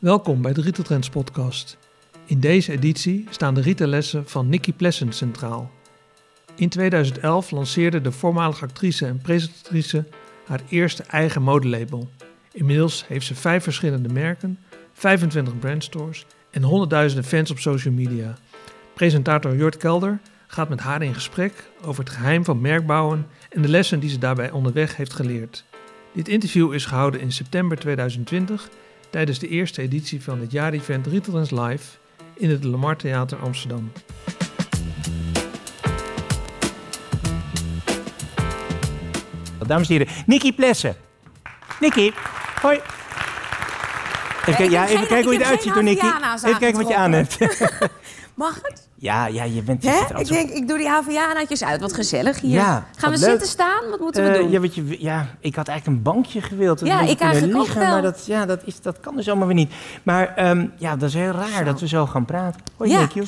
Welkom bij de Rieteltrends podcast. In deze editie staan de rietellessen van Nikki Plessen centraal. In 2011 lanceerde de voormalige actrice en presentatrice haar eerste eigen modelabel. Inmiddels heeft ze vijf verschillende merken, 25 brandstores en honderdduizenden fans op social media. Presentator Jort Kelder gaat met haar in gesprek over het geheim van merkbouwen en de lessen die ze daarbij onderweg heeft geleerd. Dit interview is gehouden in september 2020 tijdens de eerste editie van het jaarevent Retailers Live in het Lamar Theater Amsterdam. Dames en heren, Nicky Plessen. Nicky, hoi. Even, ja, even kijken hoe je eruit ziet, hoor, geen Nicky. Even kijken wat je aan hebt. Mag het? ja, ja, je bent... je er Ik zo- denk, ik doe die Havianaatjes uit. Wat gezellig hier. Ja, Gaan we leuk. zitten staan? Wat moeten we Eh, doen? ja, wat je, ja, ik had eigenlijk een bankje gewild. Ja, ik eigenlijk ook liggen, wel. Maar dat, ja, dat, is, dat kan dus allemaal weer niet. Maar ehm, ja, dat is heel raar Zo. dat we zo gaan praten. Hoi Ja. Nicky,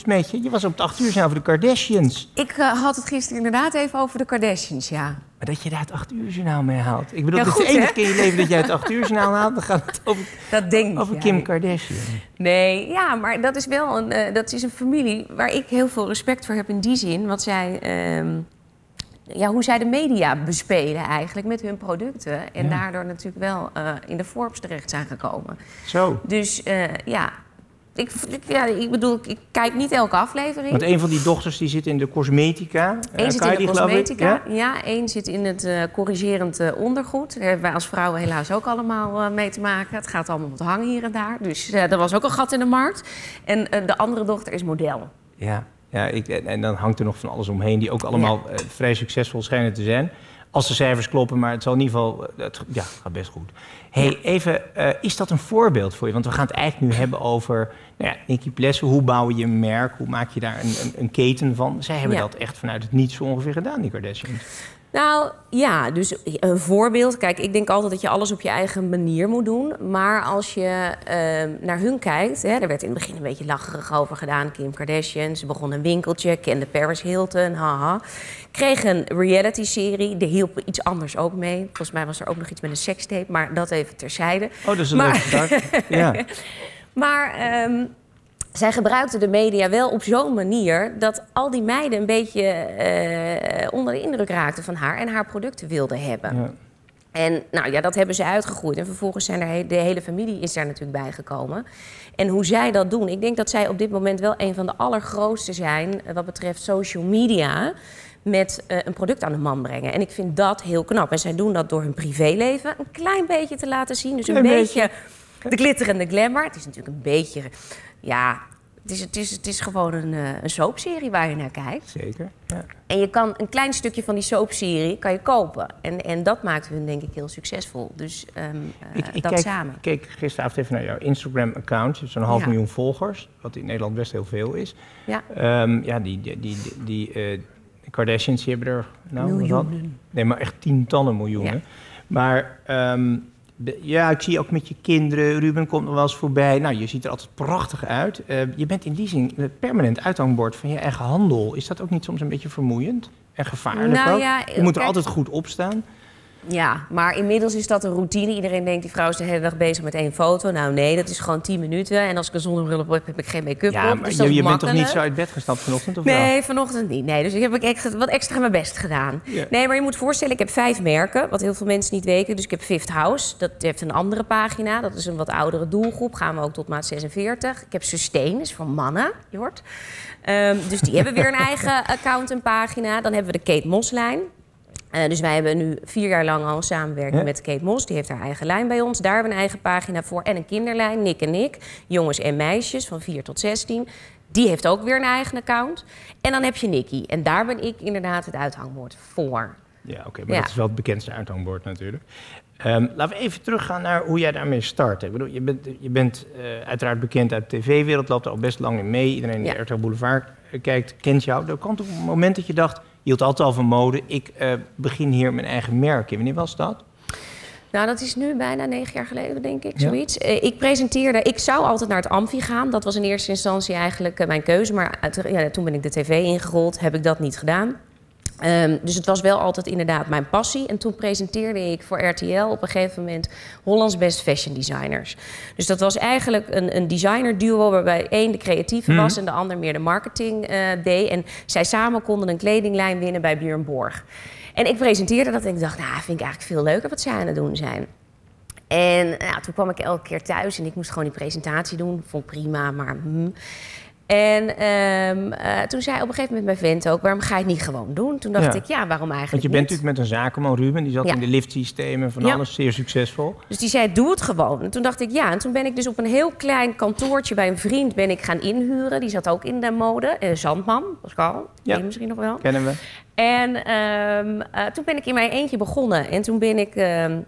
je? Was op het 8 uur zijn over de Kardashians. Ik eh, had het gisteren inderdaad even over de Kardashians, ja. Maar dat je daar het 8 uur journaal mee haalt. Ik bedoel, Ja, is de enige keer in je leven dat jij het 8 uur journaal haalt. Dan gaat het over, Dat denk over. Kim Kardashian. Nee, ja, maar dat is wel een, eh, dat is een familie waar ik heel veel respect voor heb in die zin. Wat zij, ehm, ja, hoe zij de media bespelen eigenlijk met hun producten. En Ja. daardoor natuurlijk wel eh, in de Forbes terecht zijn gekomen. Zo. Dus eh, ja, ik, ja, ik bedoel, ik kijk niet elke aflevering. Want een van die dochters die zit in de cosmetica. Eh, Eén zit in de cosmetica. Ja? Ja, één zit in het eh, corrigerend eh, ondergoed. Daar hebben wij als vrouwen helaas ook allemaal eh, mee te maken. Het gaat allemaal wat hangen hier en daar. Dus eh er was ook een gat in de markt. En eh, de andere dochter is model. Ja, ja ik, en, en dan hangt er nog van alles omheen, die ook allemaal eh, vrij succesvol schijnen te zijn. Als de cijfers kloppen, maar het zal in ieder geval. eh, Het, ja, gaat best goed. hey, even, eh, is dat een voorbeeld voor je? Want we gaan het eigenlijk nu hebben over. Nou ja, Nicky Plessen, hoe bouw je een merk? Hoe maak je daar een, een, een keten van? Zij hebben Ja. dat echt vanuit het niets zo ongeveer gedaan, die Kardashians. Nou ja, dus een voorbeeld. Kijk, ik denk altijd dat je alles op je eigen manier moet doen. Maar als je eh, naar hun kijkt, hè, er werd in het begin een beetje lacherig over gedaan. Kim Kardashian, ze begon een winkeltje, kende Paris Hilton, haha. Kreeg een reality-serie, daar hielp iets anders ook mee. Volgens mij was er ook nog iets met een sekstape, maar dat even terzijde. Oh, dat is een Maar- leuke. Ja. Maar ehm, zij gebruikte de media wel op zo'n manier dat al die meiden een beetje eh, onder de indruk raakten van haar en haar producten wilden hebben. ja. En nou ja, dat hebben ze uitgegroeid. En vervolgens zijn er de hele familie is daar natuurlijk bij gekomen. En hoe zij dat doen, ik denk dat zij op dit moment wel een van de allergrootste zijn eh, wat betreft social media. Met eh, een product aan de man brengen. En ik vind dat heel knap. En zij doen dat door hun privéleven een klein beetje te laten zien. Dus een beetje de glitter en de glamour. Het is natuurlijk een beetje, ja, het is, het is, het is gewoon een, eh, een soapserie waar je naar kijkt. Zeker. Ja. En je kan een klein stukje van die soapserie kan je kopen. En, en dat maakt hun denk ik heel succesvol. Dus ehm, eh, Ik, ik dat kijk, samen. ik keek gisteravond even naar jouw Instagram-account. Je hebt zo'n half Ja. miljoen volgers, wat in Nederland best heel veel is. Ja. Ehm, ja, die, die, die, die eh, Kardashians die hebben er nou? Miljoenen. Nee, maar echt tientallen miljoenen. Ja. Maar ehm, ja, ik zie ook met je kinderen. Ruben komt nog wel eens voorbij. Nou, je ziet er altijd prachtig uit. Eh, je bent in die zin het permanent uithangbord van je eigen handel. Is dat ook niet soms een beetje vermoeiend en gevaarlijk Nou ook? ja, je moet er kijk- altijd goed op staan. Ja, maar inmiddels is dat een routine. Iedereen denkt, die vrouw is de hele dag bezig met één foto. Nou nee, dat is gewoon 10 minuten. En als ik een zonnebril op heb, heb ik geen make-up Ja, op. maar dus je, je bent toch niet zo uit bed gestapt vanochtend? Of wel? Nee, vanochtend niet. Nee, dus ik heb echt wat extra mijn best gedaan. Nee, maar je moet voorstellen, ik heb vijf merken, wat heel veel mensen niet weten. Dus ik heb Fifth House, dat heeft een andere pagina. Dat is een wat oudere doelgroep, gaan we ook tot maat 46. Ik heb Sustain, dat is voor mannen, Jort. Ehm, dus die hebben weer een eigen account en pagina. Dan hebben we de Kate Moss Eh, dus wij hebben nu vier jaar lang al een samenwerking Ja. met Kate Moss. Die heeft haar eigen lijn bij ons. Daar hebben we een eigen pagina voor. En een kinderlijn, Nick en Nick. Jongens en meisjes van 4 tot 16. Die heeft ook weer een eigen account. En dan heb je Nicky. En daar ben ik inderdaad het uithangbord voor. Ja, oké, maar Ja. dat is wel het bekendste uithangbord natuurlijk. Ehm, laten we even teruggaan naar hoe jij daarmee start. Ik bedoel, je bent, je bent eh, uiteraard bekend uit de tv-wereld, loopt er al best lang in mee. Iedereen die Ja. RTL Boulevard eh, kijkt, kent jou. Er kwam toch een moment dat je dacht, hield altijd al van mode. Ik eh, begin hier mijn eigen merk in. Wanneer was dat? Nou, dat is nu bijna negen jaar geleden, denk ik, zoiets. Eh, ik presenteerde, ik zou altijd naar het Amfi gaan. Dat was in eerste instantie eigenlijk eh, mijn keuze. Maar uit, ja, toen ben ik de tv ingerold, heb ik dat niet gedaan. Ehm, dus het was wel altijd inderdaad mijn passie. En toen presenteerde ik voor RTL op een gegeven moment Hollands Best Fashion Designers. Dus dat was eigenlijk een, een designer duo waarbij één de creatieve was en de ander meer de marketing eh, deed. En zij samen konden een kledinglijn winnen bij Björn Borg. En ik presenteerde dat en ik dacht, nou, vind ik eigenlijk veel leuker wat zij aan het doen zijn. En nou, toen kwam ik elke keer thuis en ik moest gewoon die presentatie doen. Vond prima, maar... hmm. En ehm, eh, toen zei op een gegeven moment mijn vent ook... waarom ga je het niet gewoon doen? Toen dacht Ja. ik, ja, waarom eigenlijk Want je bent niet? natuurlijk met een zakenman, Ruben. Die zat Ja. in de liftsystemen van Ja. alles, zeer succesvol. Dus die zei, doe het gewoon. En toen dacht ik, ja. En toen ben ik dus op een heel klein kantoortje bij een vriend ben ik gaan inhuren. Die zat ook in de mode. Eh, Zandman, Pascal. Ja. Je misschien nog wel. Kennen we. En ehm, eh, toen ben ik in mijn eentje begonnen. En toen ben ik ehm,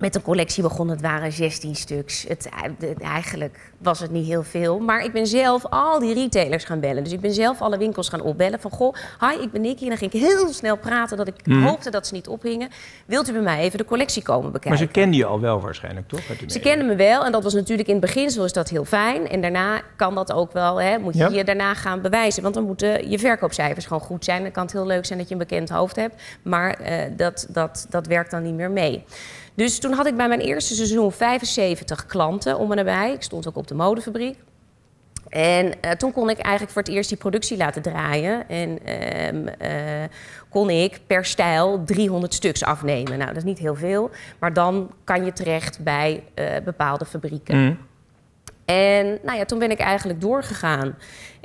met een collectie begonnen. Het waren 16 stuks. Het, het- eigenlijk was het niet heel veel. Maar ik ben zelf al die retailers gaan bellen. Dus ik ben zelf alle winkels gaan opbellen. Van, goh, hi, ik ben Nicky. En dan ging ik heel snel praten dat ik Mhm. hoopte dat ze niet ophingen. Wilt u bij mij even de collectie komen bekijken? Maar ze kenden je al wel waarschijnlijk, toch? de Ze kennen me wel en dat was natuurlijk in het beginsel is dat heel fijn. En daarna kan dat ook wel, hè, moet je Ja. je daarna gaan bewijzen. Want dan moeten je verkoopcijfers gewoon goed zijn. Dan kan het heel leuk zijn dat je een bekend hoofd hebt. Maar eh, dat, dat, dat werkt dan niet meer mee. Dus toen had ik bij mijn eerste seizoen 75 klanten om me nabij. Ik stond ook op de modefabriek. En eh, toen kon ik eigenlijk voor het eerst die productie laten draaien. En ehm, eh, kon ik per stijl 300 stuks afnemen. Nou, dat is niet heel veel. Maar dan kan je terecht bij eh, bepaalde fabrieken. Mhm. En nou ja, toen ben ik eigenlijk doorgegaan.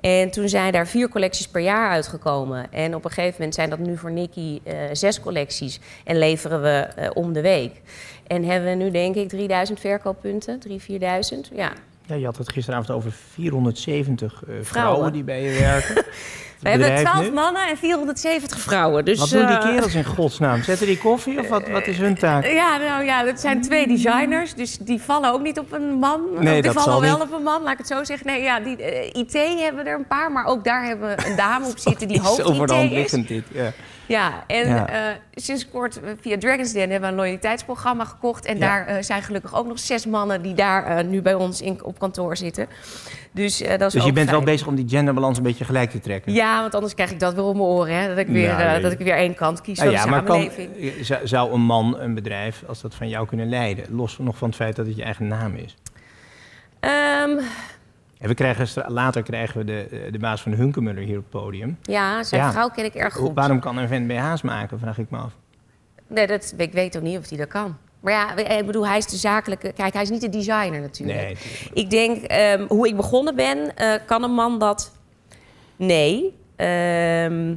En toen zijn daar vier collecties per jaar uitgekomen. En op een gegeven moment zijn dat nu voor Nicky eh, zes collecties. En leveren we eh, om de week. En hebben we nu denk ik 3000 verkooppunten, 3.000, 4000. Ja. Ja, je had het gisteravond over 470 eh, vrouwen. Vrouwen. die bij je werken. We hebben Bedrijf 12 nu. mannen en 470 vrouwen. Dus, Wat doen die eh, kerels in godsnaam? Zetten die koffie of wat, wat is hun taak? Ja, nou ja, dat zijn twee designers, dus die vallen ook niet op een man. Nee, die dat vallen wel niet. op een man, laat ik het zo zeggen. Nee, ja, die, eh, IT hebben we er een paar, maar ook daar hebben we een dame op zitten die hoofd Zo voor de hand is. liggend dit. Ja. Ja, en Ja. eh, sinds kort eh, via Dragon's Den hebben we een loyaliteitsprogramma gekocht. En Ja. daar eh, zijn gelukkig ook nog zes mannen die daar nu bij ons in, op kantoor zitten. Dus dat is Dus je bent wel bezig om die genderbalans een beetje gelijk te trekken. Ja, want anders krijg ik dat weer om mijn oren. Hè? Dat, ik weer, Nou, nee. dat ik weer één kant kies Nou van ja, de maar kan, zou een man een bedrijf als dat van jou kunnen leiden? Los nog van het feit dat het je eigen naam is. Ehm, En we krijgen, later krijgen we de, eh, de baas van Hunkemuller hier op het podium. ja, zijn Ja. vrouw ken ik erg goed. Waarom kan een vent BH's maken, vraag ik me af. Nee, dat, ik weet ook niet of hij dat kan. Maar ja, ik bedoel, hij is de zakelijke... Kijk, hij is niet de designer natuurlijk. Nee. Ik denk, ehm, hoe ik begonnen ben, eh, kan een man dat? Nee. Ehm,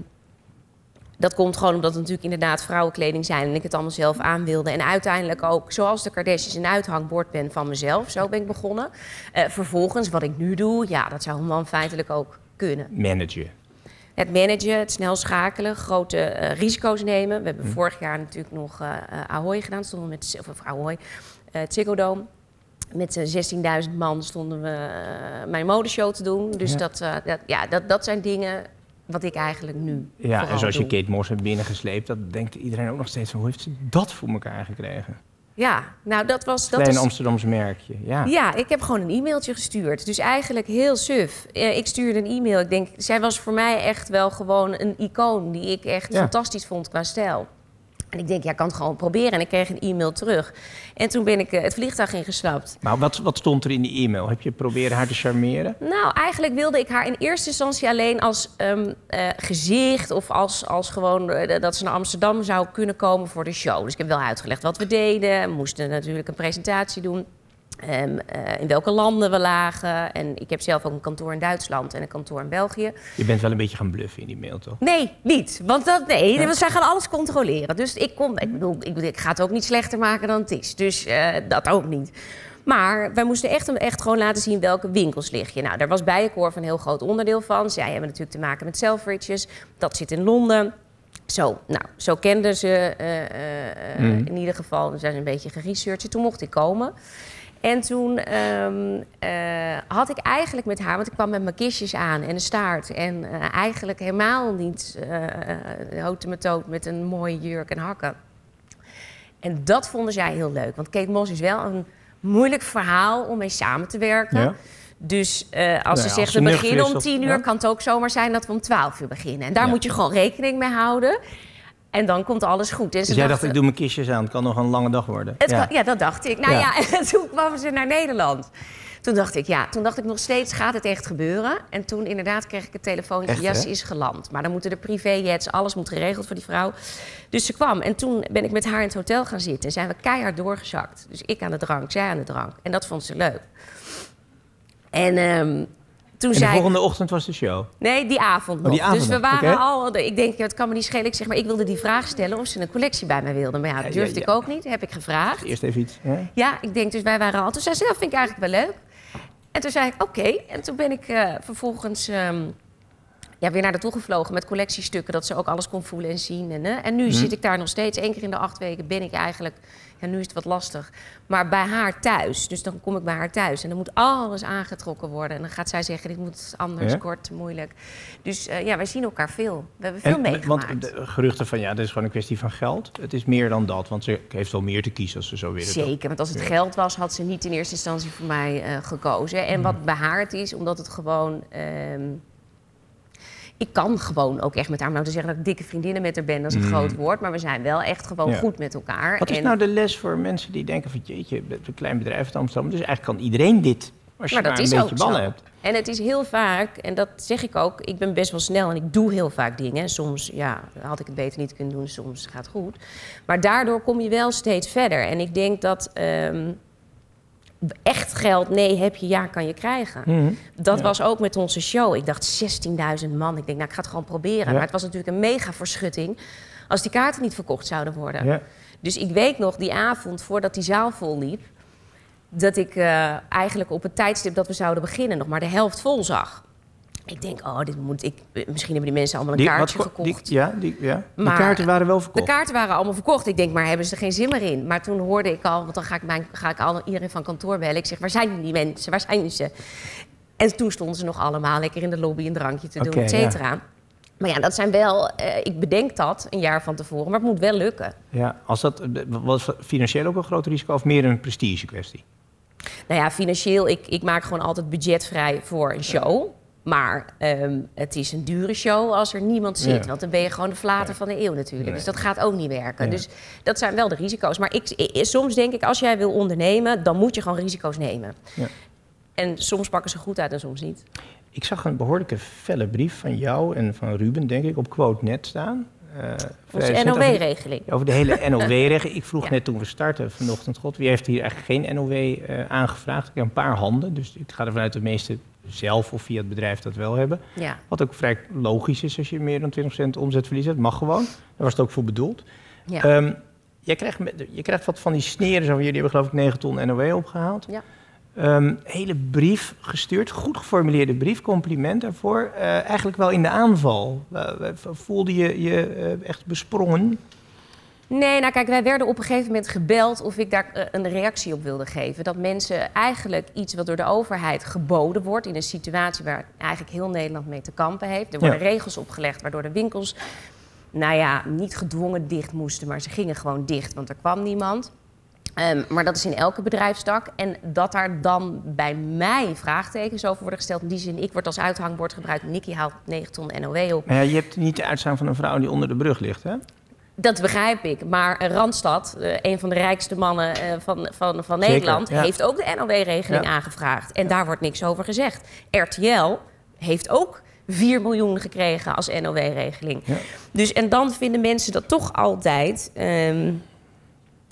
dat komt gewoon omdat het natuurlijk inderdaad vrouwenkleding zijn... en ik het allemaal zelf aan wilde. En uiteindelijk ook, zoals de Kardashians, een uithangbord ben van mezelf. Zo ben ik begonnen. Eh, vervolgens, wat ik nu doe, ja, dat zou een man feitelijk ook kunnen. Manager. Het managen, het snel schakelen, grote eh, risico's nemen. We hebben Hm. vorig jaar natuurlijk nog eh, Ahoy gedaan. Stonden we met, of Ahoy, Ziggo Dome. Met eh, 16.000 man stonden we mijn modeshow te doen. Dus Ja. dat, dat, ja, dat, dat zijn dingen wat ik eigenlijk nu Ja, en zoals je. Kate Moss hebt binnengesleept, dat denkt iedereen ook nog steeds van, hoe heeft ze dat voor elkaar gekregen? Ja, nou dat was... Dat Klein is, Amsterdams merkje, ja. Ja, ik heb gewoon een e-mailtje gestuurd. Dus eigenlijk heel suf. Eh, Ik stuurde een e-mail. Ik denk, zij was voor mij echt wel gewoon een icoon die ik echt Ja. fantastisch vond qua stijl. En ik denk, ja, ik kan het gewoon proberen. En ik kreeg een e-mail terug. En toen ben ik eh, het vliegtuig ingestapt. Maar wat, wat stond er in die e-mail? Heb je proberen haar te charmeren? Nou, eigenlijk wilde ik haar in eerste instantie alleen als ehm, eh, gezicht... of als, als gewoon eh, dat ze naar Amsterdam zou kunnen komen voor de show. Dus ik heb wel uitgelegd wat we deden. We moesten natuurlijk een presentatie doen. Ehm, eh, in welke landen we lagen. En ik heb zelf ook een kantoor in Duitsland en een kantoor in België. Je bent wel een beetje gaan bluffen in die mail, toch? Nee, niet. Want dat, nee, want zij gaan alles controleren. Dus ik, kom, ik bedoel, ik, ik ga het ook niet slechter maken dan het is. Dus eh, dat ook niet. Maar wij moesten echt, echt gewoon laten zien welke winkels lig je. Nou, daar was Bijenkorf een heel groot onderdeel van. Zij hebben natuurlijk te maken met Selfridges. Dat zit in Londen. Zo, nou, zo kenden ze eh, Mhm. in ieder geval. Ze zijn een beetje geresearched. Toen mocht ik komen. En toen ehm, eh, had ik eigenlijk met haar, want ik kwam met mijn kistjes aan en een staart. En eh, eigenlijk helemaal niet uh, houten met toot met een mooie jurk en hakken. En dat vonden zij heel leuk. Want Kate Moss is wel een moeilijk verhaal om mee samen te werken. Ja. Dus eh, als Nou ze ja, zegt we beginnen om tien uur, ja. kan het ook zomaar zijn dat we om twaalf uur beginnen. En daar Ja. moet je gewoon rekening mee houden. En dan komt alles goed. En ze Dus jij dacht, ik doe mijn kistjes aan. Het kan nog een lange dag worden. het ja. kan- ja, dat dacht ik. Nou Ja. ja, en toen kwamen ze naar Nederland. Toen dacht ik, ja, toen dacht ik nog steeds, gaat het echt gebeuren? En toen inderdaad kreeg ik het telefoontje, Echt, ja, hè? ze is geland. Maar dan moeten de privéjets, alles moet geregeld voor die vrouw. Dus ze kwam en toen ben ik met haar in het hotel gaan zitten. En zijn we keihard doorgezakt. Dus ik aan de drank, zij aan de drank. En dat vond ze leuk. En ehm, toen En de zei ik... volgende ochtend was de show. Nee, die avond nog. die avond dus we nog, waren al... Ik denk, het kan me niet schelen. Ik zeg maar, ik wilde die vraag stellen of ze een collectie bij mij wilden. Maar ja, dat Ja, durfde ja, ik ook niet. Heb ik gevraagd. Eerst even iets. Hè? Ja, ik denk dus wij waren al. Toen zei ze, dat vind ik eigenlijk wel leuk. En toen zei ik, oké. En toen ben ik eh, vervolgens ehm, ja, weer naar naartoe gevlogen met collectiestukken... dat ze ook alles kon voelen en zien. En, eh, en nu zit ik daar nog steeds. Eén keer in de acht weken ben ik eigenlijk... Ja, nu is het wat lastig. Maar bij haar thuis. Dus dan kom ik bij haar thuis. En dan moet alles aangetrokken worden. En dan gaat zij zeggen, dit moet anders, Ja? kort, moeilijk. Dus eh, ja, wij zien elkaar veel. We hebben veel En, meegemaakt. want de geruchten van ja, dit is gewoon een kwestie van geld. Het is meer dan dat, want ze heeft wel meer te kiezen als ze zo willen. Zeker, want als het geld was, had ze niet in eerste instantie voor mij eh, gekozen. En Hmm. wat bij haar het is, omdat het gewoon. ehm, ik kan gewoon ook echt met haar, nou te zeggen dat ik dikke vriendinnen met haar ben, dat is een groot woord. Maar we zijn wel echt gewoon. Ja. goed met elkaar. Wat is En- nou de les voor mensen die denken van jeetje, een klein bedrijf uit Amsterdam. Dus eigenlijk kan iedereen dit, als je maar maar, dat een is beetje ballen zo. hebt. En het is heel vaak, en dat zeg ik ook, ik ben best wel snel en ik doe heel vaak dingen. Soms ja, had ik het beter niet kunnen doen, soms gaat het goed. Maar daardoor kom je wel steeds verder. En ik denk dat ehm, echt geld, nee heb je, ja kan je krijgen. Mhm. Dat Ja. was ook met onze show. Ik dacht 16.000 man. Ik denk, nou, ik ga het gewoon proberen. Ja. Maar het was natuurlijk een mega verschutting als die kaarten niet verkocht zouden worden. Ja. Dus ik weet nog, die avond voordat die zaal vol liep... dat ik eh, eigenlijk op het tijdstip dat we zouden beginnen... nog maar de helft vol zag. Ik denk, oh, dit moet ik... Misschien hebben die mensen allemaal een Die- kaartje wat ko- gekocht. Die, ja, die, ja. Maar, kaarten waren wel De verkocht. kaarten waren allemaal verkocht. Ik denk, maar hebben ze er geen zin meer in? Maar toen hoorde ik al, want dan ga ik, mijn, ga ik al iedereen van kantoor bellen. Ik zeg, waar zijn die mensen? Waar zijn ze? En toen stonden ze nog allemaal lekker in de lobby een drankje te doen, et cetera. Maar ja, dat zijn wel, eh, ik bedenk dat een jaar van tevoren, maar het moet wel lukken. Ja, als dat, was financieel ook een groot risico of meer een prestige kwestie? Nou ja, financieel, ik, ik maak gewoon altijd budgetvrij voor een show. Maar ehm, het is een dure show als er niemand zit. Ja. Want dan ben je gewoon de flater van de eeuw natuurlijk. Nee. Dus dat gaat ook niet werken. Ja. Dus dat zijn wel de risico's. Maar ik, soms denk ik, als jij wil ondernemen, dan moet je gewoon risico's nemen. Ja. En soms pakken ze goed uit en soms niet. Ik zag een behoorlijke felle brief van jou en van Ruben, denk ik, op QuoteNet staan. Eh, vrij Onze over NOW-regeling. Over de hele NOW-regeling. Ik vroeg Ja. net toen we startten vanochtend, god, wie heeft hier eigenlijk geen NOW eh, aangevraagd? Ik heb een paar handen, dus ik ga ervan uit dat de meeste zelf of via het bedrijf dat wel hebben. Ja. Wat ook vrij logisch is als je meer dan 20% omzetverlies hebt. Mag gewoon. Daar was het ook voor bedoeld. Ja. Ehm, jij krijgt, je krijgt wat van die sneren. Zo, jullie hebben geloof ik 9 ton NOW opgehaald. Ja. Ehm, hele brief gestuurd, goed geformuleerde brief, compliment daarvoor. Eh, eigenlijk wel in de aanval. Eh, voelde je je eh, echt besprongen? Nee, nou kijk, wij werden op een gegeven moment gebeld of ik daar eh, een reactie op wilde geven. Dat mensen eigenlijk iets wat door de overheid geboden wordt in een situatie waar eigenlijk heel Nederland mee te kampen heeft. Er worden Ja. regels opgelegd waardoor de winkels, nou ja, niet gedwongen dicht moesten, maar ze gingen gewoon dicht, want er kwam niemand. Ehm, maar dat is in elke bedrijfstak. En dat daar dan bij mij vraagtekens over worden gesteld. In die zin, ik word als uithangbord gebruikt. Nicky haalt 9 ton NOW op. Maar ja, je hebt niet de uitstaan van een vrouw die onder de brug ligt, hè? Dat begrijp ik. Maar Randstad, eh, een van de rijkste mannen eh, van, van, van Zeker, Nederland, ja. heeft ook de NOW-regeling Ja. aangevraagd. En daar wordt niks over gezegd. RTL heeft ook 4 miljoen gekregen als NOW-regeling. Dus en dan vinden mensen dat toch altijd ehm,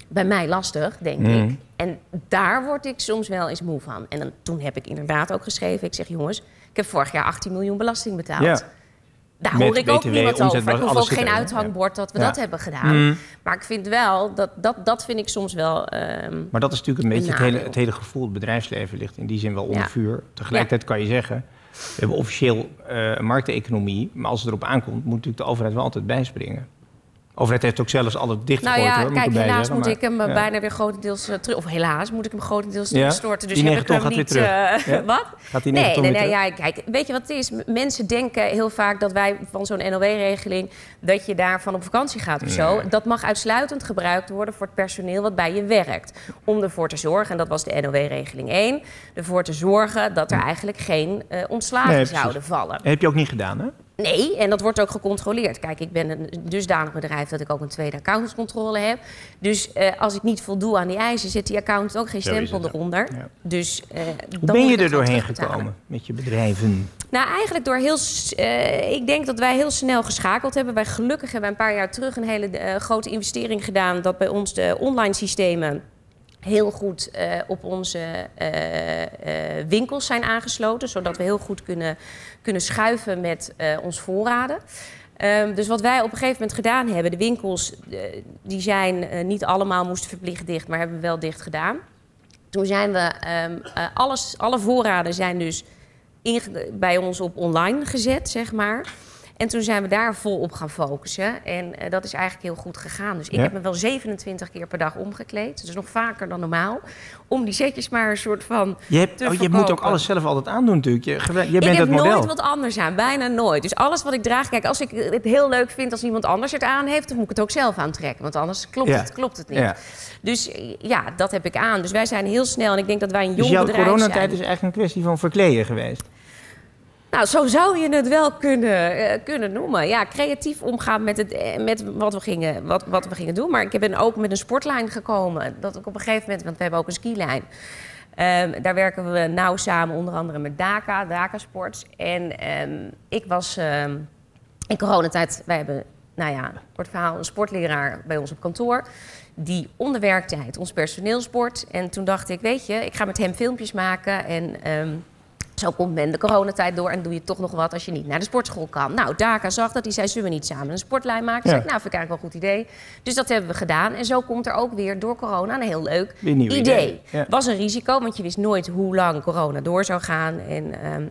bij mij lastig, denk Mhm. ik. En daar word ik soms wel eens moe van. En dan, toen heb ik inderdaad ook geschreven, ik zeg jongens, ik heb vorig jaar 18 miljoen belasting betaald. Daar hoor ik ook BTW, niemand over. Ik hoef ook geen uithangbord dat we Ja. dat hebben gedaan. Mm. Maar ik vind wel, dat, dat, dat vind ik soms wel... ehm, Maar dat is natuurlijk een beetje het hele, het hele gevoel. Het bedrijfsleven ligt in die zin wel onder Ja. vuur. Tegelijkertijd kan je zeggen, we hebben officieel eh, een markteconomie. Maar als het erop aankomt, moet natuurlijk de overheid wel altijd bijspringen. Overheid heeft ook zelfs alle dichtgegooid. Nou ja, hoor, kijk, helaas zeggen, moet maar- ik hem eh, ja. bijna weer grotendeels eh, terug... Of helaas moet ik hem grotendeels Ja? terugstorten. Dus Die heb ik 9 ton hem gaat niet... weer eh, Ja? wat? Gaat die Nee, 9 ton nee, nee, terug? ja, kijk, weet je wat het is? Mensen denken heel vaak dat wij van zo'n NOW-regeling... dat je daarvan op vakantie gaat of zo. Dat mag uitsluitend gebruikt worden voor het personeel wat bij je werkt. Om ervoor te zorgen, en dat was de NOW-regeling 1... ervoor te zorgen dat er eigenlijk geen eh, ontslagen Nee, zouden vallen. Heb je ook niet gedaan, hè? Nee, en dat wordt ook gecontroleerd. Kijk, ik ben een dusdanig bedrijf dat ik ook een tweede accountantscontrole heb. Dus eh, als ik niet voldoe aan die eisen, zit die accountant ook geen stempel het. eronder. Ja. Dus, eh, Hoe dan ben je er doorheen gekomen met je bedrijven? Nou, eigenlijk door heel... eh, ik denk dat wij heel snel geschakeld hebben. Wij gelukkig hebben een paar jaar terug een hele eh, grote investering gedaan... dat bij ons de online systemen heel goed eh, op onze eh, eh, winkels zijn aangesloten... zodat we heel goed kunnen, kunnen schuiven met ons voorraden. Ehm, dus wat wij op een gegeven moment gedaan hebben... de winkels, die zijn niet allemaal moesten verplicht dicht... maar hebben we wel dicht gedaan. Toen zijn we... ehm, eh, alles, alle voorraden zijn dus bij ons op online gezet, zeg maar. En toen zijn we daar vol op gaan focussen. En eh, dat is eigenlijk heel goed gegaan. Dus ik Ja. heb me wel 27 keer per dag omgekleed. Dus nog vaker dan normaal. Om die setjes maar een soort van... Je, hebt, oh, je moet ook alles zelf altijd aandoen natuurlijk. Je, je ik bent heb het model. nooit wat anders aan, bijna nooit. Dus alles wat ik draag, kijk, als ik het heel leuk vind als iemand anders het aan heeft, dan moet ik het ook zelf aantrekken. Want anders klopt, Ja. het, klopt het niet. Ja. Dus ja, dat heb ik aan. Dus wij zijn heel snel en ik denk dat wij een jong Dus bedrijf coronatijd zijn. is eigenlijk een kwestie van verkleden geweest. Nou, zo zou je het wel kunnen, eh, kunnen noemen. Ja, creatief omgaan met, het, eh, met wat, we gingen, wat, wat we gingen doen. Maar ik ben ook met een sportlijn gekomen. Dat ik op een gegeven moment, want we hebben ook een skilijn. Ehm, daar werken we nauw samen, onder andere met DACA, DACA Sports. En ehm, ik was ehm, in coronatijd, wij hebben, nou ja, kort verhaal, een sportleraar bij ons op kantoor. Die onder werktijd ons personeel sport. En toen dacht ik, weet je, ik ga met hem filmpjes maken. En zo komt men de coronatijd door en doe je toch nog wat als je niet naar de sportschool kan. Nou, Daka zag dat, die zei, zullen we niet samen een sportlijn maken? Ja. Zeg ik, nou, vind ik eigenlijk wel een goed idee. Dus dat hebben we gedaan. En zo komt er ook weer door corona een heel leuk een idee. idee. Ja. Was een risico, want je wist nooit hoe lang corona door zou gaan en ehm,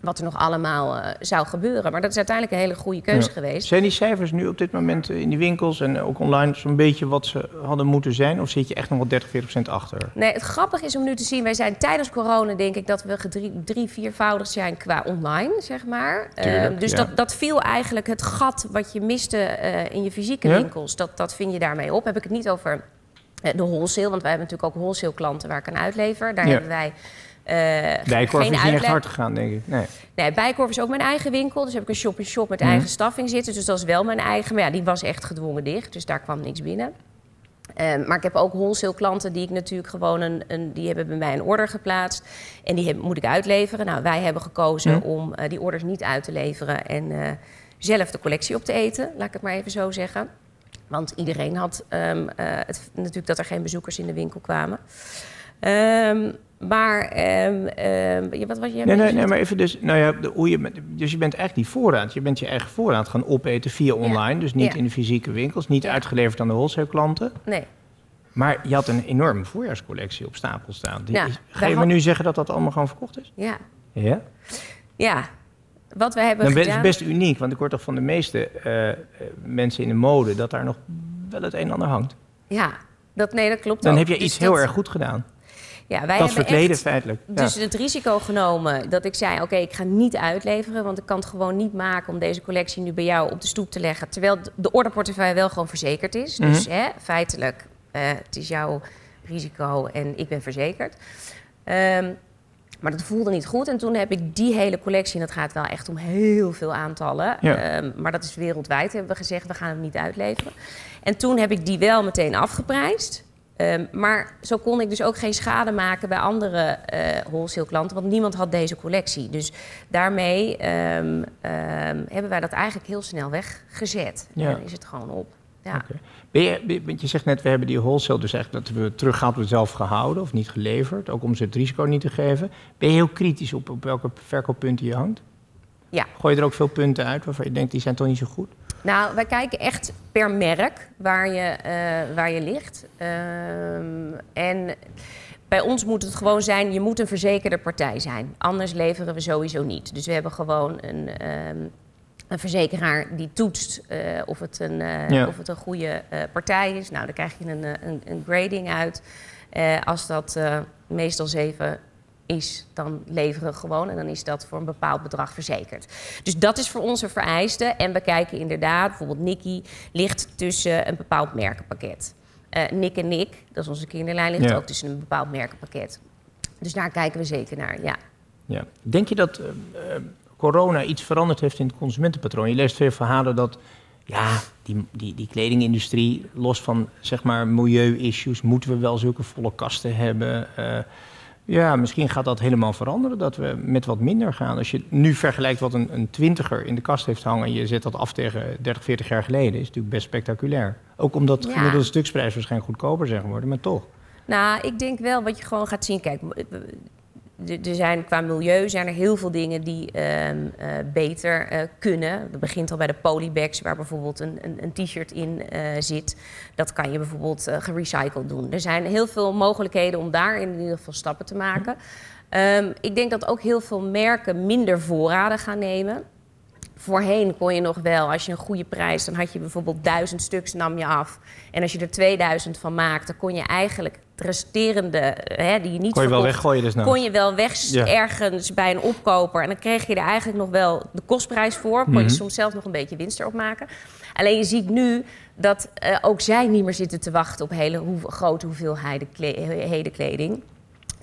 wat er nog allemaal eh, zou gebeuren. Maar dat is uiteindelijk een hele goede keuze Ja. geweest. Zijn die cijfers nu op dit moment in die winkels en ook online zo'n beetje wat ze hadden moeten zijn? Of zit je echt nog wel 30, 40 procent achter? Nee, het grappige is om nu te zien, wij zijn tijdens corona denk ik dat we gedrie- drie, viervoudigd zijn qua online, zeg maar. Tuurlijk, Ehm, dus ja. dat, dat viel eigenlijk het gat wat je miste eh, in je fysieke Ja? winkels, dat, dat vind je daarmee op. Heb ik het niet over eh, de wholesale, want wij hebben natuurlijk ook wholesale klanten waar ik aan uitlever. Daar Ja. hebben wij eh Dijkkorf geen is niet echt hard gegaan, denk ik. Nee. Nee, Bijkorf is ook mijn eigen winkel. Dus heb ik een shop-in-shop met Mhm. eigen staffing zitten. Dus dat is wel mijn eigen. Maar ja, die was echt gedwongen dicht. Dus daar kwam niks binnen. Ehm, maar ik heb ook wholesale klanten die ik natuurlijk gewoon een, een die hebben bij mij een order geplaatst. En die heb- moet ik uitleveren. Nou, wij hebben gekozen Mhm. om eh, die orders niet uit te leveren en eh, zelf de collectie op te eten. Laat ik het maar even zo zeggen. Want iedereen had ehm, eh, het, natuurlijk dat er geen bezoekers in de winkel kwamen. Ehm, maar, ehm, ehm, wat was je? Nee, nee, nee, maar even dus, nou ja, de, hoe je, dus je bent eigenlijk die voorraad, je bent je eigen voorraad gaan opeten via online, dus niet Ja. in de fysieke winkels, niet Ja. uitgeleverd aan de wholesale klanten. Nee. Maar je had een enorme voorjaarscollectie op stapel staan. Die, is- ga je me nu zeggen dat dat allemaal gewoon verkocht is? Ja. Ja. Ja. Wat we hebben Dan is best uniek, want ik hoor toch van de meeste eh, eh, mensen in de mode dat daar nog wel het een en ander hangt. Ja, dat, nee, dat klopt Dan ook. heb je Dus iets heel erg goed gedaan. Ja, wij dat hebben verkleden echt feitelijk. Ja. dus het risico genomen dat ik zei... oké, ik ga niet uitleveren... want ik kan het gewoon niet maken om deze collectie nu bij jou op de stoep te leggen... terwijl de orderportefeuille wel gewoon verzekerd is. Dus Mhm. hè, feitelijk, eh, het is jouw risico en ik ben verzekerd. Ehm, maar dat voelde niet goed. En toen heb ik die hele collectie... en dat gaat wel echt om heel veel aantallen... Ja. ehm, maar dat is wereldwijd, hebben we gezegd... we gaan hem niet uitleveren. En toen heb ik die wel meteen afgeprijsd... Ehm, maar zo kon ik dus ook geen schade maken bij andere eh wholesale klanten, want niemand had deze collectie. Dus daarmee ehm, ehm, hebben wij dat eigenlijk heel snel weggezet. Ja. En is het gewoon op. Ja. Ben je, ben- want je zegt net, we hebben die wholesale, dus eigenlijk dat we teruggehaald we zelf gehouden of niet geleverd, ook om ze het risico niet te geven. Ben je heel kritisch op, op welke verkooppunten je hangt? Ja. Gooi je er ook veel punten uit waarvan je denkt, die zijn toch niet zo goed? Nou, wij kijken echt per merk waar je, eh, waar je ligt. Ehm, en bij ons moet het gewoon zijn, je moet een verzekerde partij zijn. Anders leveren we sowieso niet. Dus we hebben gewoon een, ehm, een verzekeraar die toetst uh, of, het een, uh, ja. of het een goede partij is. Nou, dan krijg je een, een, een grading uit. als dat meestal zeven is, dan leveren we gewoon en dan is dat voor een bepaald bedrag verzekerd. Dus dat is voor ons een vereiste. En we kijken inderdaad, bijvoorbeeld Nicky ligt tussen een bepaald merkenpakket. Nick en Nick, dat is onze kinderlijn, ligt ja. ook tussen een bepaald merkenpakket. Dus daar kijken we zeker naar, ja. ja. Denk je dat corona iets veranderd heeft in het consumentenpatroon. Je leest veel verhalen dat ja, die, die, die kledingindustrie, los van zeg maar milieu-issues, moeten we wel zulke volle kasten hebben. Uh, ja, misschien gaat dat helemaal veranderen, dat we met wat minder gaan. Als je nu vergelijkt wat een, een twintiger in de kast heeft hangen en je zet dat af tegen 30, 40 jaar geleden, is natuurlijk best spectaculair. Ook omdat ja. de stuksprijs waarschijnlijk goedkoper zijn geworden, maar toch. Nou, ik denk wel wat je gewoon gaat zien. Kijk, er zijn qua milieu zijn er heel veel dingen die ehm, eh, beter uh, kunnen. Dat begint al bij de polybags, waar bijvoorbeeld een, een, een t-shirt in uh, zit. Dat kan je bijvoorbeeld gerecycled doen. Er zijn heel veel mogelijkheden om daar in ieder geval stappen te maken. Um, ik denk dat ook heel veel merken minder voorraden gaan nemen. Voorheen kon je nog wel, als je een goede prijs, dan had je bijvoorbeeld duizend stuks, nam je af. En als je er 2000 van maakte, kon je eigenlijk het resterende, hè, die je niet kon je wel weggooien dus nou. kon je wel weg ergens bij een opkoper. En dan kreeg je er eigenlijk nog wel de kostprijs voor. Kon je mhm. soms zelf nog een beetje winst erop maken. Alleen je ziet nu dat uh, ook zij niet meer zitten te wachten op hele hoe, grote hoeveelheden kleding.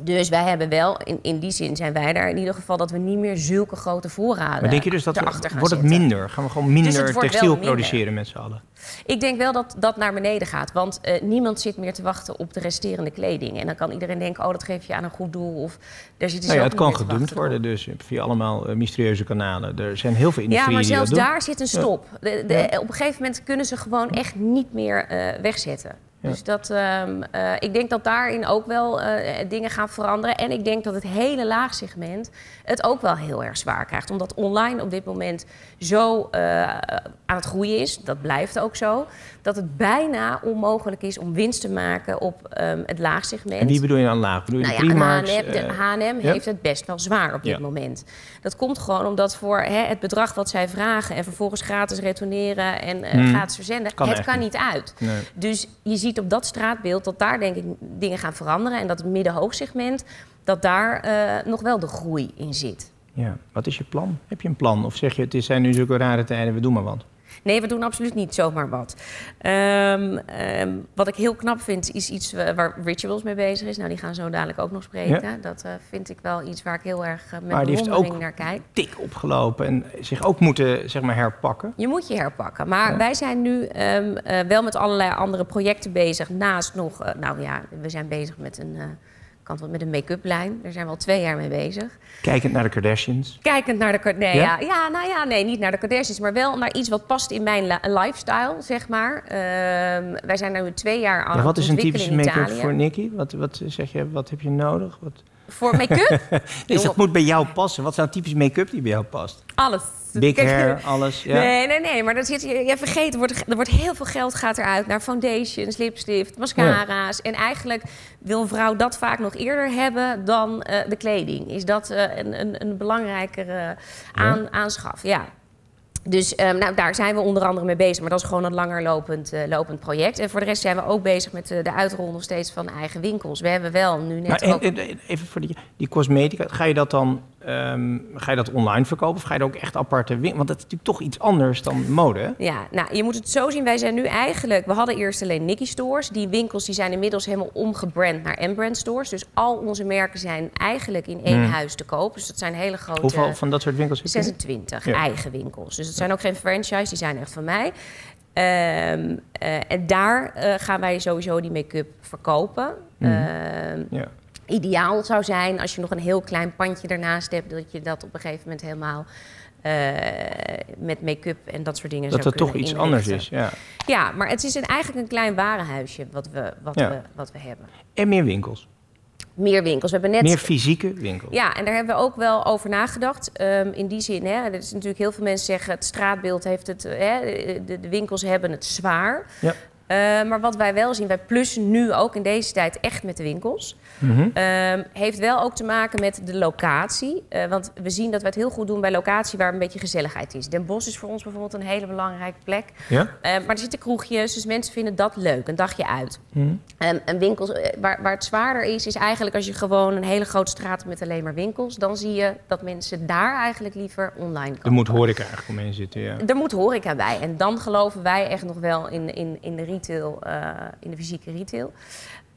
Dus wij hebben wel, in, in die zin zijn wij daar in ieder geval dat we niet meer zulke grote voorraden. Maar denk je dus dat we, wordt het minder? Gaan we gewoon minder dus textiel produceren met z'n allen? Ik denk wel dat dat naar beneden gaat. Want uh, niemand zit meer te wachten op de resterende kleding. En dan kan iedereen denken, oh, dat geef je aan een goed doel. Of daar zit nou ja, het kan gedumpt worden, dus via allemaal uh, mysterieuze kanalen. Er zijn heel veel industrieën Ja, maar zelfs daar zit een stop. De, de, Op een gegeven moment kunnen ze gewoon echt niet meer uh, wegzetten. Dus dat, um, uh, ik denk dat daarin ook wel uh, dingen gaan veranderen. En ik denk dat het hele laagsegment het ook wel heel erg zwaar krijgt. Omdat online op dit moment zo uh, aan het groeien is, dat blijft ook zo, dat het bijna onmogelijk is om winst te maken op um, het laagsegment. En wie bedoel je aan laag? Bedoel je nou ja, H&M, de H&M heeft het best wel zwaar op dit moment. Dat komt gewoon omdat voor hè, het bedrag wat zij vragen en vervolgens gratis retourneren en hmm. gratis verzenden, kan het kan niet uit. Nee. Dus je ziet op dat straatbeeld dat daar denk ik dingen gaan veranderen. En dat het midden-hoogsegment, dat daar uh, nog wel de groei in zit. Ja, wat is je plan? Heb je een plan? Of zeg je, het zijn nu zulke rare tijden, we doen maar wat? Nee, we doen absoluut niet zomaar wat. Um, um, wat ik heel knap vind, is iets waar Rituals mee bezig is. Nou, die gaan zo dadelijk ook nog spreken. Ja. Dat uh, vind ik wel iets waar ik heel erg uh, met maar die heeft ook naar kijk. dik opgelopen en zich ook moeten zeg maar, herpakken. Je moet je herpakken. Maar ja. wij zijn nu um, uh, wel met allerlei andere projecten bezig. Naast nog, nou ja, we zijn bezig met een kant met een make-up lijn. Daar zijn we al twee jaar mee bezig. Kijkend naar de Kardashians? Kijkend naar de nee, ja? ja? Ja, nou ja, nee, niet naar de Kardashians, maar wel naar iets wat past in mijn lifestyle, zeg maar. Uh, wij zijn nu twee jaar aan ja, Wat is een typische make-up voor Nicky? Wat, wat zeg je, wat heb je nodig? Wat... Voor make-up? nee, dat moet bij jou passen. Wat is nou typisch make-up die bij jou past? Alles. Big hair, alles. Ja. Nee, nee, nee. Maar dat zit, je, je vergeet, er wordt, er wordt heel veel geld gaat eruit naar foundations, lipstift, mascara's. Ja. En eigenlijk wil een vrouw dat vaak nog eerder hebben dan uh, de kleding. Is dat uh, een, een, een belangrijkere aan, ja. aanschaf? Ja. Dus um, nou, daar zijn we onder andere mee bezig. Maar dat is gewoon een langer lopend, uh, lopend project. En voor de rest zijn we ook bezig met uh, de uitrol nog steeds van eigen winkels. We hebben wel nu net. Maar ook... even voor die, die cosmetica. Ga je dat dan Um, ga je dat online verkopen of ga je er ook echt aparte winkels? Want dat is natuurlijk toch iets anders dan mode. Ja, nou, je moet het zo zien. Wij zijn nu eigenlijk... We hadden eerst alleen Nicky Stores. Die winkels die zijn inmiddels helemaal omgebrand naar M-brand stores. Dus al onze merken zijn eigenlijk in één hmm. huis te koop. Dus dat zijn hele grote... Hoeveel van dat soort winkels? 26 ja. eigen winkels. Dus het zijn ook geen franchise, die zijn echt van mij. Um, uh, en daar uh, gaan wij sowieso die make-up verkopen. Mm. Uh, ja ideaal zou zijn als je nog een heel klein pandje ernaast hebt, dat je dat op een gegeven moment helemaal uh, met make-up en dat soort dingen. Dat het toch iets anders is. Ja. ja, maar het is een, eigenlijk een klein warenhuisje wat we, wat, ja. we, wat we hebben. En meer winkels. Meer winkels. We hebben net... Meer fysieke winkels. Ja, en daar hebben we ook wel over nagedacht. Um, in die zin, hè, er is natuurlijk heel veel mensen zeggen... het straatbeeld heeft het... Hè, de, de winkels hebben het zwaar. Ja. Eh, maar wat wij wel zien, wij plussen nu ook in deze tijd echt met de winkels. Mhm. Ehm, heeft wel ook te maken met de locatie. Eh, want we zien dat we het heel goed doen bij locatie waar een beetje gezelligheid is. Den Bosch is voor ons bijvoorbeeld een hele belangrijke plek. Ja? Eh, maar er zitten kroegjes, dus mensen vinden dat leuk, een dagje uit. Ehm, een winkel, eh, waar, waar het zwaarder is, is eigenlijk als je gewoon een hele grote straat met alleen maar winkels. Dan zie je dat mensen daar eigenlijk liever online kopen. Er moet horeca eigenlijk omheen zitten, ja. Er moet horeca bij. En dan geloven wij echt nog wel in, in, in de eh, in de fysieke retail.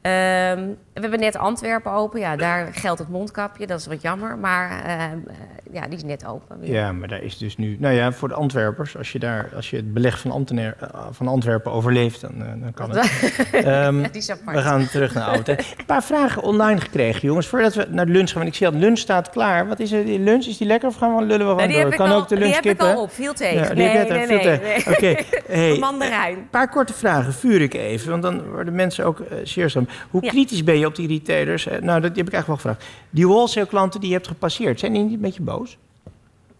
Ehm, we hebben net Antwerpen open. Ja, daar geldt het mondkapje. Dat is wat jammer. Maar ehm, eh, ja, die is net open. weer. Ja, maar daar is dus nu... Nou ja, voor de Antwerpers, als je, daar, als je het beleg van, eh, van Antwerpen overleeft, dan, eh, dan kan het. Ja, die is apart. we gaan terug naar oud. hè. Een paar vragen online gekregen, jongens. Voordat we naar de lunch gaan, want ik zie dat lunch staat klaar. Wat is er? Die lunch, is die lekker of gaan we lullen we gewoon die door? ik kan al, ook de die lunch heb ik al op. Veel tegen. Ja, die nee, nee, nee, nee. Oké, hey, Mandarijn. Een paar korte vragen, vuur ik even, want dan worden mensen ook uh, zeer Hoe kritisch ben je op die retailers? Eh, nou, dat heb ik eigenlijk wel gevraagd. Die wholesale klanten die je hebt gepasseerd, zijn die niet een beetje boos?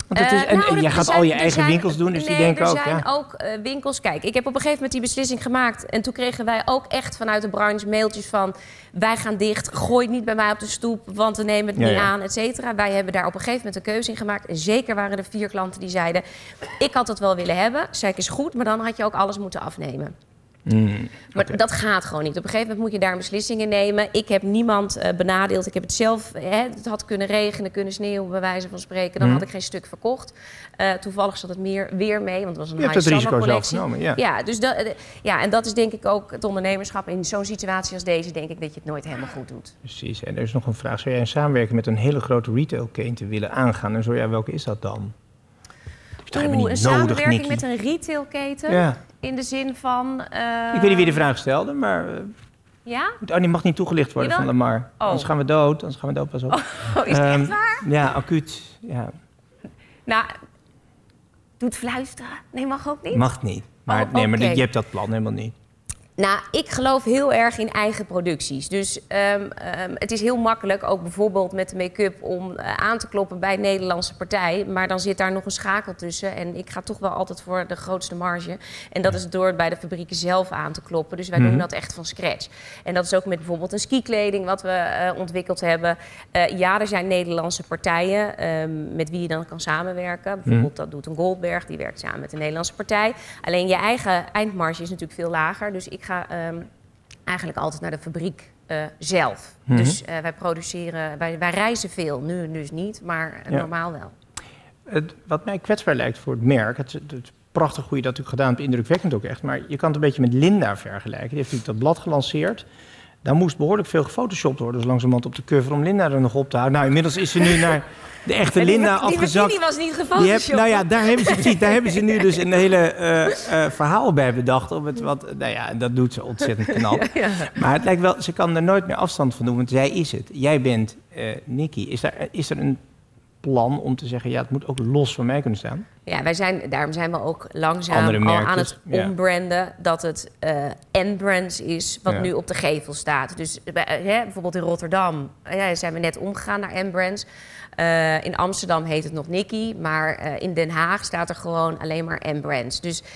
Want het is, Eh, en, nou, en er- jij er gaat zijn- al je er eigen zijn- winkels doen, dus die denken ook... er zijn ja. ook eh, winkels... Kijk, ik heb op een gegeven moment die beslissing gemaakt. En toen kregen wij ook echt vanuit de branche mailtjes van... wij gaan dicht, gooi het niet bij mij op de stoep... want we nemen het Ja, niet ja. aan, et cetera. Wij hebben daar op een gegeven moment een keuze in gemaakt. En zeker waren er vier klanten die zeiden... ik had het wel willen hebben, zei ik is goed... maar dan had je ook alles moeten afnemen. Hmm, Maar dat gaat gewoon niet. Op een gegeven moment moet je daar een beslissing in nemen. Ik heb niemand eh, benadeeld. Ik heb het zelf... Hè, het had kunnen regenen, kunnen sneeuwen, bij wijze van spreken. Dan Mhm. had ik geen stuk verkocht. Eh, toevallig zat het meer, weer mee, want het was een Je hebt het risico summer zelf collectie. genomen, ja. Ja, dus dat, eh, ja, en dat is denk ik ook het ondernemerschap. In zo'n situatie als deze denk ik dat je het nooit helemaal goed doet. Precies, en er is nog een vraag. Zou jij een samenwerking met een hele grote retailketen willen aangaan? En zo ja, welke is dat dan? Is toch helemaal Oeh, een niet nodig, samenwerking Nicky? met een retailketen. Ja, In de zin van... eh, ik weet niet wie de vraag stelde, maar... eh, Ja? Oh, die mag niet toegelicht worden van Lamar. Oh. Anders gaan we dood. Anders gaan we dood, pas op. Oh, is het Ehm, echt waar? Ja, acuut. Ja, Nou, doet fluisteren. Nee, mag ook niet. mag niet. Maar, Oh, nee, maar je hebt dat plan helemaal niet. Nou, ik geloof heel erg in eigen producties. Dus ehm, ehm, het is heel makkelijk, ook bijvoorbeeld met de make-up, om eh, aan te kloppen bij een Nederlandse partij. Maar dan zit daar nog een schakel tussen. En ik ga toch wel altijd voor de grootste marge. En dat is door bij de fabrieken zelf aan te kloppen. Dus wij Mhm. doen dat echt van scratch. En dat is ook met bijvoorbeeld een skikleding wat we eh, ontwikkeld hebben. Eh, ja, er zijn Nederlandse partijen ehm, met wie je dan kan samenwerken. Bijvoorbeeld dat doet een Goldberg, die werkt samen met een Nederlandse partij. Alleen je eigen eindmarge is natuurlijk veel lager. Dus ik ga ehm, eigenlijk altijd naar de fabriek eh, zelf. Mhm. Dus eh, wij produceren, wij, wij reizen veel. Nu dus niet, maar eh, Ja. normaal wel. Het, wat mij kwetsbaar lijkt voor het merk... Het, het, het prachtig hoe je dat natuurlijk gedaan hebt, indrukwekkend ook echt... maar je kan het een beetje met Linda vergelijken. Die heeft natuurlijk dat blad gelanceerd... Daar moest behoorlijk veel gefotoshopt worden, dus langzamerhand op de cover om Linda er nog op te houden. Nou, inmiddels is ze nu naar de echte die Linda bikini- afgezakt. Die was niet Die heb, gefotoshopt. nou ja, daar hebben, ze, precies, daar hebben ze nu dus een hele eh, eh, verhaal bij bedacht. Op het, wat, nou ja, dat doet ze ontzettend knap. Ja. Maar het lijkt wel, ze kan er nooit meer afstand van doen, want zij is het. Jij bent eh Nicky. Is, daar, is er een plan om te zeggen, ja, het moet ook los van mij kunnen staan? Ja, wij zijn, daarom zijn we ook langzaam al aan het ja. ombranden dat het eh N-brands is wat Ja. nu op de gevel staat. Dus bij- eh, hè, bijvoorbeeld in Rotterdam eh, ja, zijn we net omgegaan naar N-brands. Eh, in Amsterdam heet het nog Nicky, maar eh, in Den Haag staat er gewoon alleen maar N-brands. Dus eh,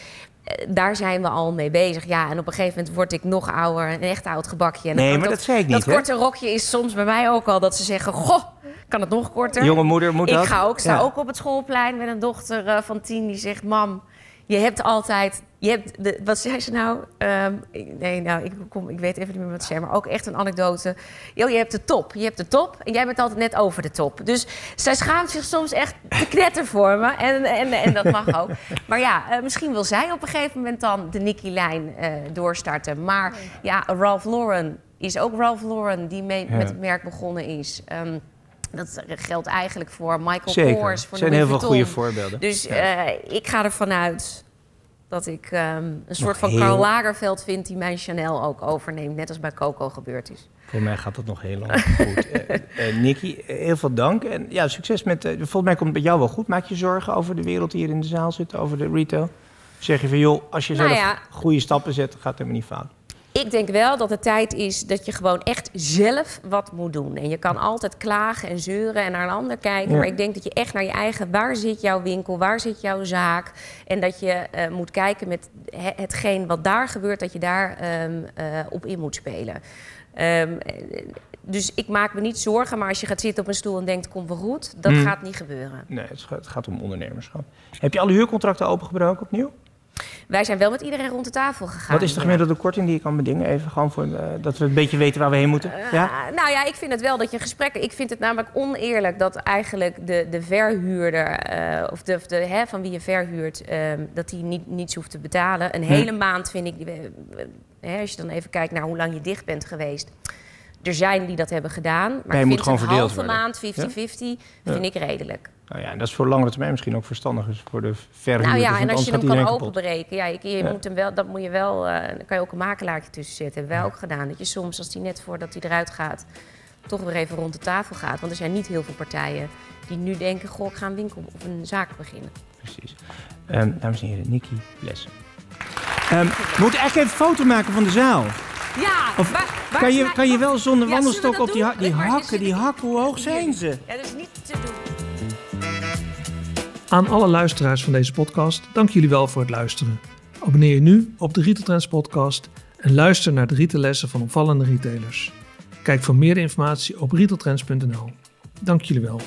daar zijn we al mee bezig. Ja, en op een gegeven moment word ik nog ouder, een echt oud gebakje. En Nee, maar ik dat zei ik niet, Dat hè? korte rokje is soms bij mij ook al dat ze zeggen: Goh, kan het nog korter? Jonge moeder moet ik dat? ga ook, sta Ja. ook op het schoolplein met een dochter eh, van tien die zegt: Mam, je hebt altijd. Je hebt de, wat zei ze nou? Ehm, ik- nee, nou, ik, kom, ik weet even niet meer wat ze zei, maar ook echt een anekdote. Je hebt de top. Je hebt de top en jij bent altijd net over de top. Dus zij schaamt zich soms echt te knetter voor me. En, en, en dat mag ook. Maar ja, eh, misschien wil zij op een gegeven moment dan de Nicky-lijn eh, doorstarten. Maar ja, Ralph Lauren is ook Ralph Lauren die mee, Ja. met het merk begonnen is. Ehm, dat geldt eigenlijk voor Michael Zeker. Kors, Er voor zijn Louis heel veel goede voorbeelden. Dus Ja. eh, ik ga ervan uit dat ik ehm, een soort van heel- Karl Lagerfeld vind die mijn Chanel ook overneemt. Net als bij Coco gebeurd is. Voor mij gaat dat nog heel lang goed. Eh eh, Nicky, heel veel dank. En ja, succes met... volgens mij komt het bij jou wel goed. Maak je zorgen over de wereld die hier in de zaal zit, over de retail? Zeg je van, joh, als je Nou zelf ja. goede stappen zet, gaat het helemaal niet fout. Ik denk wel dat het tijd is dat je gewoon echt zelf wat moet doen. En je kan altijd klagen en zeuren en naar een ander kijken. Ja. Maar ik denk dat je echt naar je eigen... waar zit jouw winkel, waar zit jouw zaak? En dat je eh, moet kijken met he- hetgeen wat daar gebeurt... dat je daar ehm, eh, op in moet spelen. Ehm, eh, dus ik maak me niet zorgen, maar als je gaat zitten op een stoel en denkt... komt wel goed, dat Hmm. gaat niet gebeuren. Nee, het gaat, het gaat om ondernemerschap. Heb je alle huurcontracten opengebroken opnieuw? Wij zijn wel met iedereen rond de tafel gegaan. Wat is de ja. gemiddelde korting die je kan bedingen? Even gewoon voor, eh, dat we een beetje weten waar we heen moeten. ja? Uh, nou ja, ik vind het wel dat je gesprekken. Ik vind het namelijk oneerlijk dat eigenlijk de, de verhuurder. eh, of de, de hè, van wie je verhuurt. ehm, dat die niet, niets hoeft te betalen. Een Hm. hele maand vind ik. eh, eh, hè, als je dan even kijkt naar hoe lang je dicht bent geweest. Er zijn die dat hebben gedaan. Maar moet vind gewoon een verdeeld halve worden. maand 50-50 vind ik redelijk. Nou ja, en dat is voor langere termijn misschien ook verstandig. Dus voor de verhuurder. Nou ja, en als je hem kan openbreken, ja, je, je Ja. Moet hem wel, dat moet je wel, eh, dan kan je ook een makelaartje tussen zetten. Hebben wij ook gedaan. Dat je soms, als die net voordat hij eruit gaat, toch weer even rond de tafel gaat. Want er zijn niet heel veel partijen die nu denken, goh, ik ga een winkel of een zaak beginnen. Precies. Ehm, dames en heren, Nicky Blessen. Ehm, we moeten echt even een foto maken van de zaal. Ja, Of waar, waar Kan je, kan je wel zonder Ja, wandelstok op die, ha- die? Maar hakken, die hakken, hoe hoog zijn ze? Ja, dat is niet te doen. Aan alle luisteraars van deze podcast, dank jullie wel voor het luisteren. Abonneer je nu op de Retail Trends podcast en luister naar de retaillessen van opvallende retailers. Kijk voor meer informatie op retailtrends.nl. Dank jullie wel.